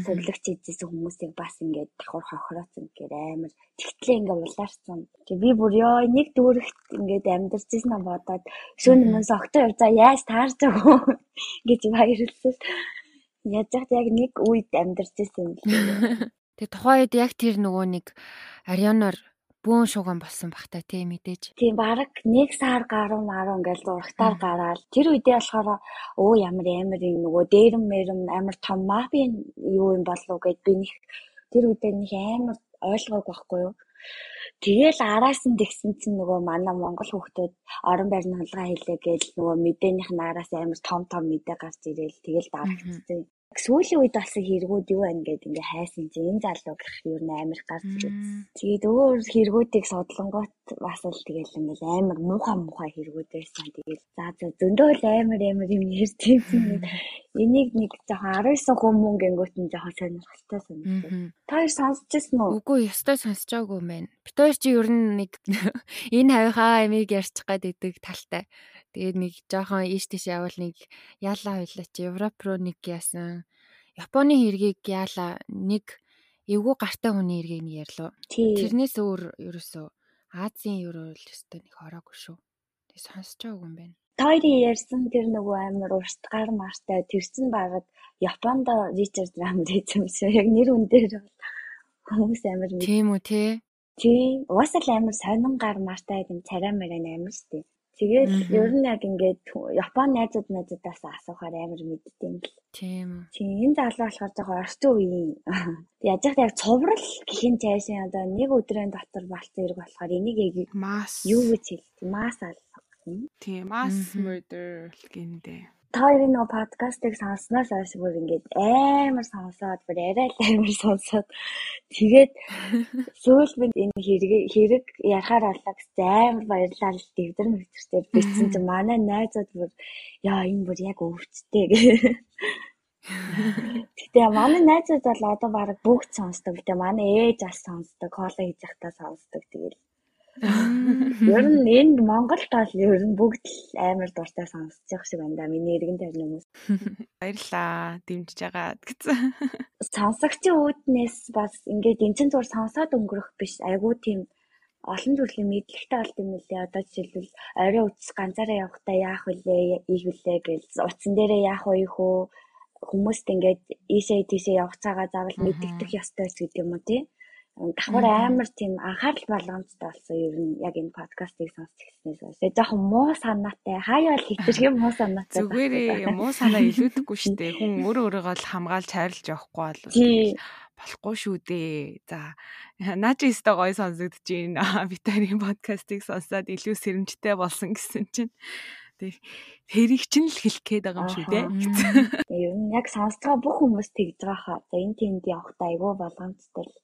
сувлагч хийжсэн хүмүүсийг бас ингээд давхар хохирооцсон гэхээр амар тэгтлээ ингээ улаарсан. Тэг би бүр ёо нэг дүүрэгт ингээд амьдарчсэн юм бодоод шөнө мөн согтоо явзаа яаж таарч байгаа гэж баярлсан. Яаж яг нэг үед амьдарчсэн юм тэг тухайд яг тэр нөгөө нэг Арианаар бөөн шугам болсон бахта тий мэдээж. Тийм баг нэг сар гаруй маруу ингээл зурагтаар гараад тэр үедээ болохоор өө ямар амар юм нөгөө дээрэм мэрэм амар том мафийн юу юм болов гэд би нэг тэр үедээ нэг амар ойлгоогүй байхгүй юу. Тэгэл араас нь тэгсэн чинь нөгөө манай монгол хүүхдүүд орон байрны хулгай хийлээ гэж нөгөө мэдээнийх нь араас амар том том мэдээ гарч ирээл. Тэгэл давтчихсан сүүлийн үед болсон хэрэгүүд юу байна гэд ингээ хайсан чинь энэ залуу гэх юу н амир гарч ирсэн. Тэгээд өөр хэрэгүүдийг судлангуут бас л тэгэл ингээл амар муухай муухай хэрэгүүд байсан. Тэгээд за за зөндөө л амар амар юм юм. Энийг нэг жоохон 19 хүмүүн гингүүт нь жоохон сонирхолтой санагдав. Та хоёр сонсчихсан уу? Үгүй ёстой сонсож байгаагүй мэн. Бид хоёр чи ер нь нэг энэ хавийнхаа амиг ярьчих гад идэг талтай. Тэгээд нэг жоохон ийш тийш явал нэг яалаа хойлоо чи Европ руу нэг яасан. Японы хэргийг яалаа нэг эвгүй гартай хүний хэргийг нэг ярьлаа. Тэрнээс өөр ерөөсөө Азийн ерөөл өстой нэг хороогүй шүү. Тэг сонсож байгаагүй юм байна. Тойри ярьсан тэр нөгөө амар уртгаар мартай тэр чин багад Японд Ричард хийсэн юм яг нэр үн дээр хүмүүс амар мэд. Тийм үү те. Тийм. Уусаа л амар сонин гар мартай юм царай мэрэ амар штеп. Тэгээд ер нь яг ингээд Японы найзууд найзуудаас асуухаар амар мэддэм л. Тийм. Тийм энэ залуу болохоор жоохон орчин үеийн яаж яах яг цуврал гэхин цаашаа одоо нэг өдрийн дотор болцсон хэрэг болохоор энийг яг масс юу гэж хэлдэг? Масс алга. Тийм, mass murder гиндээ та хоёрын нөгөө подкастыг сонсноос хойш бүр ингээд амар сонсоод бүр арай л амар сонсоод тэгээд сүүл бид энэ хэрэг хэрэг ярахаар боллоо гэж амар баярлалаа л дэвдэр мэгчтэй бичсэн чинь манай найзууд бүр яа энэ бүр яг өвчтэй гэ. Гэтэ манай найзууд бол одоо баг бүгд сонсдог. Гэтэ манай ээж бас сонсдог. Кола хийж захтаа сонсдог. Тэгэл Ер нь энд Монголд бол ер нь бүгд л амар дуртай сонсчих шиг байна да. Миний эргэн тойрны хүмүүс. Баярлаа. Дэмжиж байгаад гэсэн. Сонсогчийн үүднээс бас ингээд эн чин зур сонсоод өнгөрөх биш. Айгуу тийм олон төрлийн мэдлэгтэй болд юм лээ. Одоо жишээлбэл орой үтс ганцаараа явахдаа яах вүлээ, ийх вүлээ гэж утсан дээрээ яах вэ хөө хүмүүст ингээд ийшээ тийшээ явах цагаа заавал мэддэгдэх ёстой ч гэдэг юм уу тий. Давхар амар тийм анхаарал болгоомжтой болсон ер нь яг энэ подкастыг сонсч ирснээс. Тэгээ жоохон муу санаатай хаяа л хитрхи муу санаатай. Зүгээрээ муу санаа илүүдэхгүй шүү дээ. Хүн өөрөө өөрийгөө л хамгаалж хайрлаж явахгүй бол болохгүй шүү дээ. За наа чи өстой гоё сонсогдож байна. Витарийн подкастыг сонсоод илүү сэрэмжтэй болсон гэсэн чинь тэрийг чинь л хэлэх гээд байгаа юм шүү дээ. Ер нь яг сонсцоо бүх хүмүүс тэгж байгаа хаа. За энэ тэнд явахдаа айгүй болгоомжтой л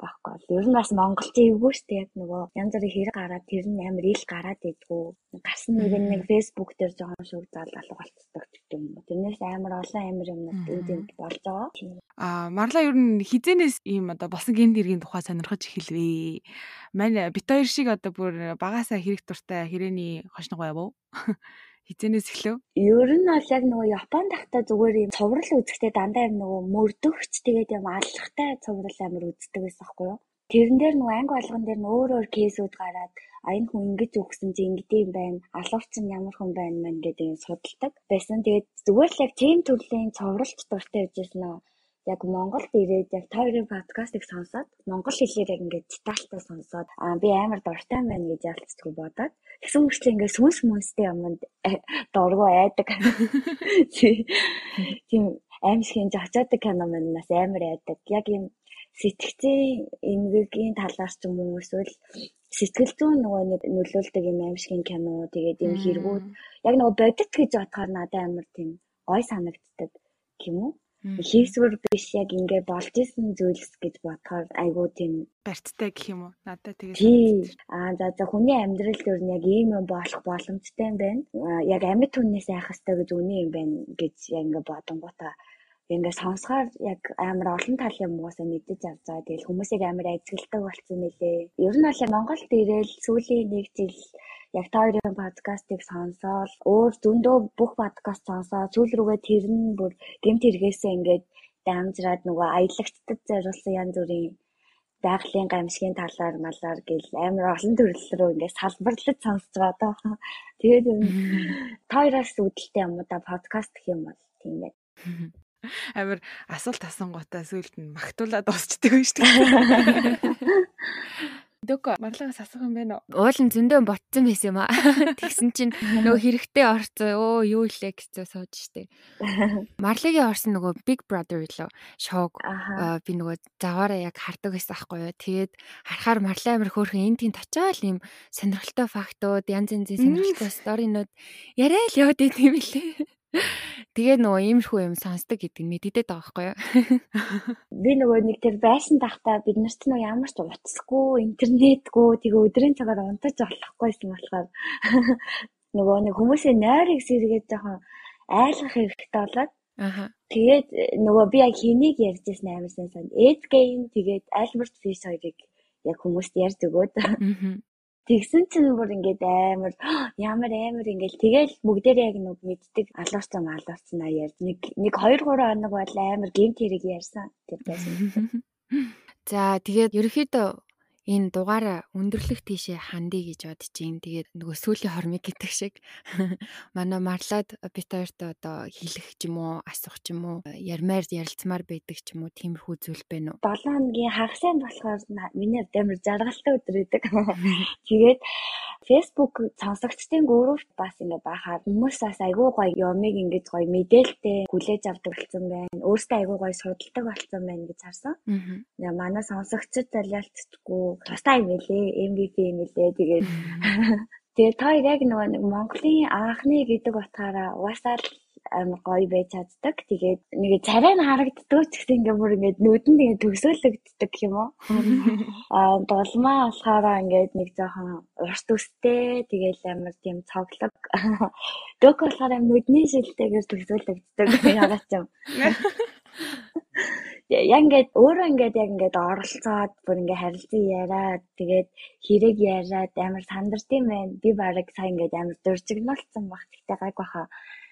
байхгүй бол ер нь бас монголчин эвгүй шүү дээ яг нөгөө янз бүрийн хэрэг гараад тэр нь амар ил гараад идэггүй гарсан нэг нэг фэйсбુક дээр жоохон шүүг зал алга болцдог гэдэг юм. Тэрнээс амар олон амар юмнууд энд энд болж байгаа. Аа марлаа ер нь хизэнээс ийм одоо босон гэмт хэргийн тухай сонирхож эхэлвээ. Манай бит хоёр шиг одоо бүр багасаа хэрэг туртай хэрээний хошног байв уу? Хизэнээс эхлэв? Ер нь бол яг нөгөө Японд тахта зүгээр юм цуврал үзэхдээ дандаа юм нөгөө мөрдөгч тэгээд юм аллахтай цуврал амир үздэг байсан байхгүй юу? Тэрэн дээр нөгөө анги болгон дээр нь өөр өөр кейсүүд гараад а энэ хүн ингэж өгсөн чи ингэдэм юм байна. Алуурч нь ямар хүн байна мэн гэдэг юм судалдаг байсан. Тэгээд зүгээр л яг тийм төрлийн цувралч дуртай байжсэн нөө яг Монголд ирээд яг та хоёрын подкастыг сонсоод монгол хэлээр яг ингээд детальтай сонсоод аа би амар дуртай байна гэж ялцдаг бодоод тэгсэн мөрчлөө ингээд сүнс мөнстэй юмд э, дургу айдаг. Тийм аимшигын жочоодаг кино манаас амар айдаг. Яг юм сэтгцийн эмгэгийн талаар ч юм уу эсвэл сэтгэл зүйн нөгөө нэг нөлөөлдөг юм аимшигын кино тэгээд юм хэрэгүүд яг нөгөө бодит гэж бодохоор надад амар тийм гой санагддаг юм уу? Хийсвэр биш яг ингээ болж исэн зүйлс гэж бодохоор айгүй тийм барьцтай гэх юм уу? Надад тэгээд аа за за хүний амьдрал өөр нь яг ийм юм болох боломжтой юм байна. Яг амьд хүнээс айх хэрэгтэй гэж үний юм байна гэж яг ингээ бодонгуудаа ингээ сонсохоор яг амар олон талын юмгоосаа мэдэж авч байгаа. Тэгэл хүмүүсийг амар ажигладаг болсон мөлий. Ер нь бол Монголд ирээл сүүлийн нэг жил яг та хоёрын подкастыг сонсоод өөр зөндөө бүх подкаст сонсоод сүүл рүүгээ тэр нь бүр гэмт хэрэгээсээ ингээд дамжраад нөгөө аялагчдад зориулсан янз бүрийн байгалийн гамшигын талаар малаар гэл амар олон төрөл рүү ингээд салбарлаж сонсож байгаа даа. Тэгээд та хоёроос үүдэлтэй юм уу да подкаст гэх юм бол тийм байх. Амир асуулт асуунгуудаа сүулт нь магтуулаад дуусчдаг юм шүү дээ. Дөкө марлагаас асах юм байна уу? Уулын зөндөө ботсон байсан юм аа. Тэгсэн чинь нөгөө хэрэгтэй орцоо өө юу илээ гэцээ сууж штэ. Марлагийн орсон нөгөө Big Brother лөө шоуг би нөгөө заваараа яг хардаг байсан аахгүй юу. Тэгээд харахаар марлаа амир хөөрхөн эн тэнд очиад юм сонирхолтой фактууд, янз янзын сонирхолтой сторинууд яриа л яваад идэв юм лээ. Тэгээ нөгөө иймэрхүү юм сонсдог гэдэг нь мэддээд байгаа байхгүй юу? Би нөгөө нэг тэр байсан тахта бид нарт нөгөө ямар ч утасгүй, интернетгүй тэгээ өдрийн цагаар унтаж болохгүйсэн болохоор нөгөө нэг хүмүүсийн нойрыг сэргээд жоохон айлгах хэрэгтэй болоод Аха. Тэгээд нөгөө би яг хэнийг ярьж ирсэн амарсан сан. Эдгейн тэгээд Альберт Фиш хоёрыг яг хүмүүст ярьж өгөөд. Тэгсэн чинь бүр ингээд амар ямар амар ингээд тэгэл бүгдээрээ яг нүг мэддэг алуурсан алуурсан а ярьд. Нэг нэг 2 3 хоног бол амар гемт хэрэг ярьсан. Тэр байсан. За тэгээд ерөөхдөө энэ дугаараа өндөрлөх тийшээ хандъя гэж бодож юм. Тэгээд нөгөө сүүлийн хормыг гэдэг шиг манай марлаад бит хоёрт одоо хэлэх ч юм уу, асуух ч юм уу, ярмаар ярилцмаар байдаг ч юм уу, тиймэрхүү зүйл байна уу? 7 хоногийн хагасанд болохоор миний амар жаргалтай өдөр идэг. Тэгээд Facebook сонсогчдын групп бас ингэ бахаар хүмүүс бас айгүй гоё юмыг ингэж гоё мэдээлэлтэй хүлээж авдаг болсон байна. Өөртөө айгүй гоё судалдаг болсон байна гэж харсан. Аа. Манай сонсогчд залиалтчгүй тустай юм элэ MVP юм элэ тэгээд тэгээд та яг нөгөө Монголын анхны гэдэг утгаараа угаасаа амар гоё байж чаддаг. Тэгээд нэг царай нь харагддаг ч гэсэн ингээ бүр ингээ нүдэнд ингээ төгсөөлөгддөг юм уу? Аа долмаа болохоор ингээ нэг жоохон урт өстэй тэгээл амар тийм цоглог. Дөг болохоор нүдний шилтэйгээр төгсөөлөгддөг ягаад ч юм. яг ингээд өөрөө ингээд яг ингээд оролцоод бүр ингээд харилцан яриад тэгээд хэрэг яриад амар сандарсан байна. Би барыг сайн ингээд амар дуржигнуулсан баг. Тэгтээ гайг баха.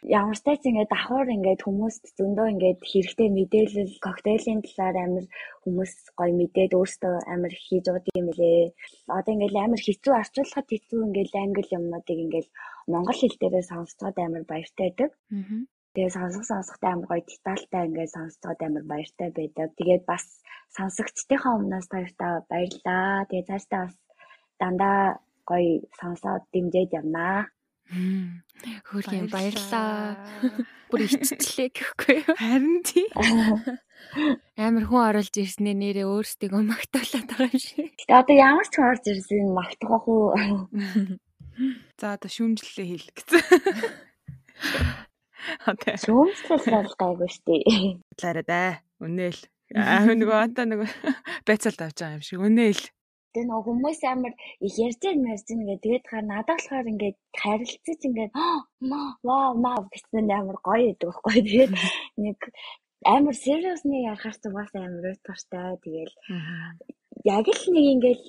Ямар ч тач ингээд давхар ингээд хүмүүст зөндөө ингээд хэрэгтэй мэдээлэл коктейлийн талаар амар хүмүүс гоё мэдээд өөрсдөө амар хийж ууд юм лээ. Одоо ингээд амар хэцүү арчуулахад хэцүү ингээд англи юмнуудыг ингээд монгол хэл дээрээ сонсцоод амар баяртай байдаг. Тэгээ сонсох сонсохтой амар гоё детальтай ингээд сонсцоод амар баяртай байдаг. Тэгээд бас сонсогчдынхаа өмнөөс баяртай баярлаа. Тэгээ цаашдаа бас дандаа гоё сонсоод дэмжиж явнаа. Юм баярлаа. Бүр ичтлээ гэхгүй юу? Харин тий. Амар хүн оруулж ирснээ нэрээ өөрсдийгөө магтаалаад байгаа юм шиг. Гэтэ одоо ямар ч хүн орж ирсэн магтах уу? За одоо шүүмжлэлээ хийх гэсэн. Окей. Шүүмжлэл бол гайгүй штий. Лаараа да. Үнээл. Аа нөгөө антаа нөгөө байцаалт авч байгаа юм шиг. Үнээл. Тэгээ нөгөө хүмүүс амар их ярьж ярьж ингээд тэгээд хаа надад болохоор ингээд харилцаж ингээд вау маа гэсэн амар гоё гэдэг байхгүй. Тэгээд нэг амар нэг ярахаар бас амар уйтгартай. Тэгээл яг л нэг ингээд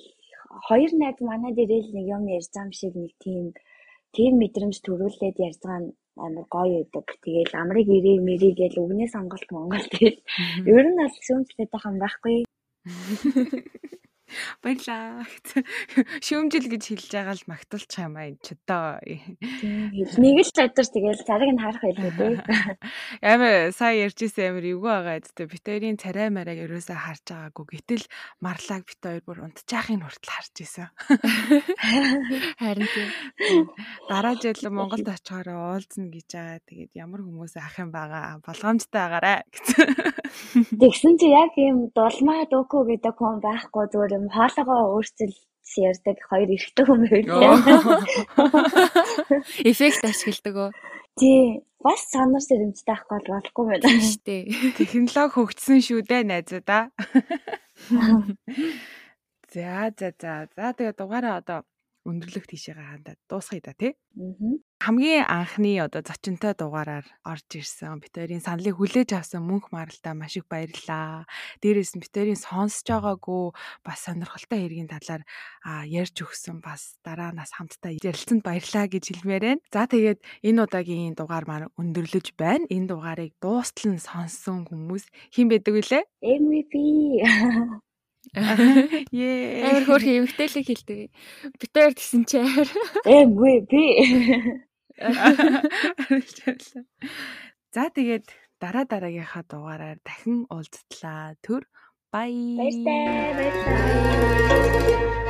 хоёр найз манай дээрэл нэг юм ярьж байгаа юм шиг нэг тийм тийм мэдрэмж төрүүлээд ярьж байгаа нь амар гоё байдаг. Тэгээл амрыг ирээ мэрий гээл үгнээ сонголт Монгол тэгэл ер нь бол байгаа юм байхгүй. Баярлаа. Шүүмжил гэж хэлж байгаа л магтуулчих юм аа ч одоо. Нэг л чадвар тэгэл царыг нь харах байлгүй дээ. Амар сая ярьж исэн амар эвгүй байгаа гэдэг. Бит хоёрын царай мараг ерөөсөө харж байгаагүй. Гэтэл марлаг бит хоёр бүр унтчихын хүртэл харж исэн. Харин тийм. Дараа жил Монголд очихоор уулзна гэж байгаа. Тэгээд ямар хүмүүс ах юм байгаа. Болгоомжтой агаарэ гэсэн. Тэгсэн чи яг юм дулмаа дөөкөө гэдэг хүн байхгүй зүгээр юм хоолоогоо өөрчилж ярьдаг хоёр эрэгтэй хүн байлаа. Эффект ашигладаг уу? Тий. Бас санар сэрэмжтэй ахгүй болохгүй байна шүү дээ. Технологи хөгжсөн шүү дээ найзуудаа. За за за. За тэгээ дугаараа одоо өндөрлөх тийшээгээ хандаад дуусгая да тий. Хамгийн анхны одоо зочинтой дугаараар орж ирсэн. Битэрийн саналыг хүлээж авсан мөнх маралтаа маш их баярлаа. Дээрээс нь битэрийн сонсож байгаагүй бас сонирхолтой хэргийн талаар ярьж өгсөн бас дараанаас хамтдаа ярилцсанд баярлаа гэж хэлмээр байна. За тэгээд энэ удаагийн дугаар маань өндөрлөж байна. Энэ дугаарыг дуустал нь сонссон хүмүүс хэн байдаг вүлээ? MVP Ее. Амар хөөрхөн эмгтээлэг хэлдэг. Битээр гэсэн чи амар. MVP. За тэгээд дараа дараагийнхаа дугаараар дахин уулзтлаа. Төр бай. Баярлалаа. Баярлалаа.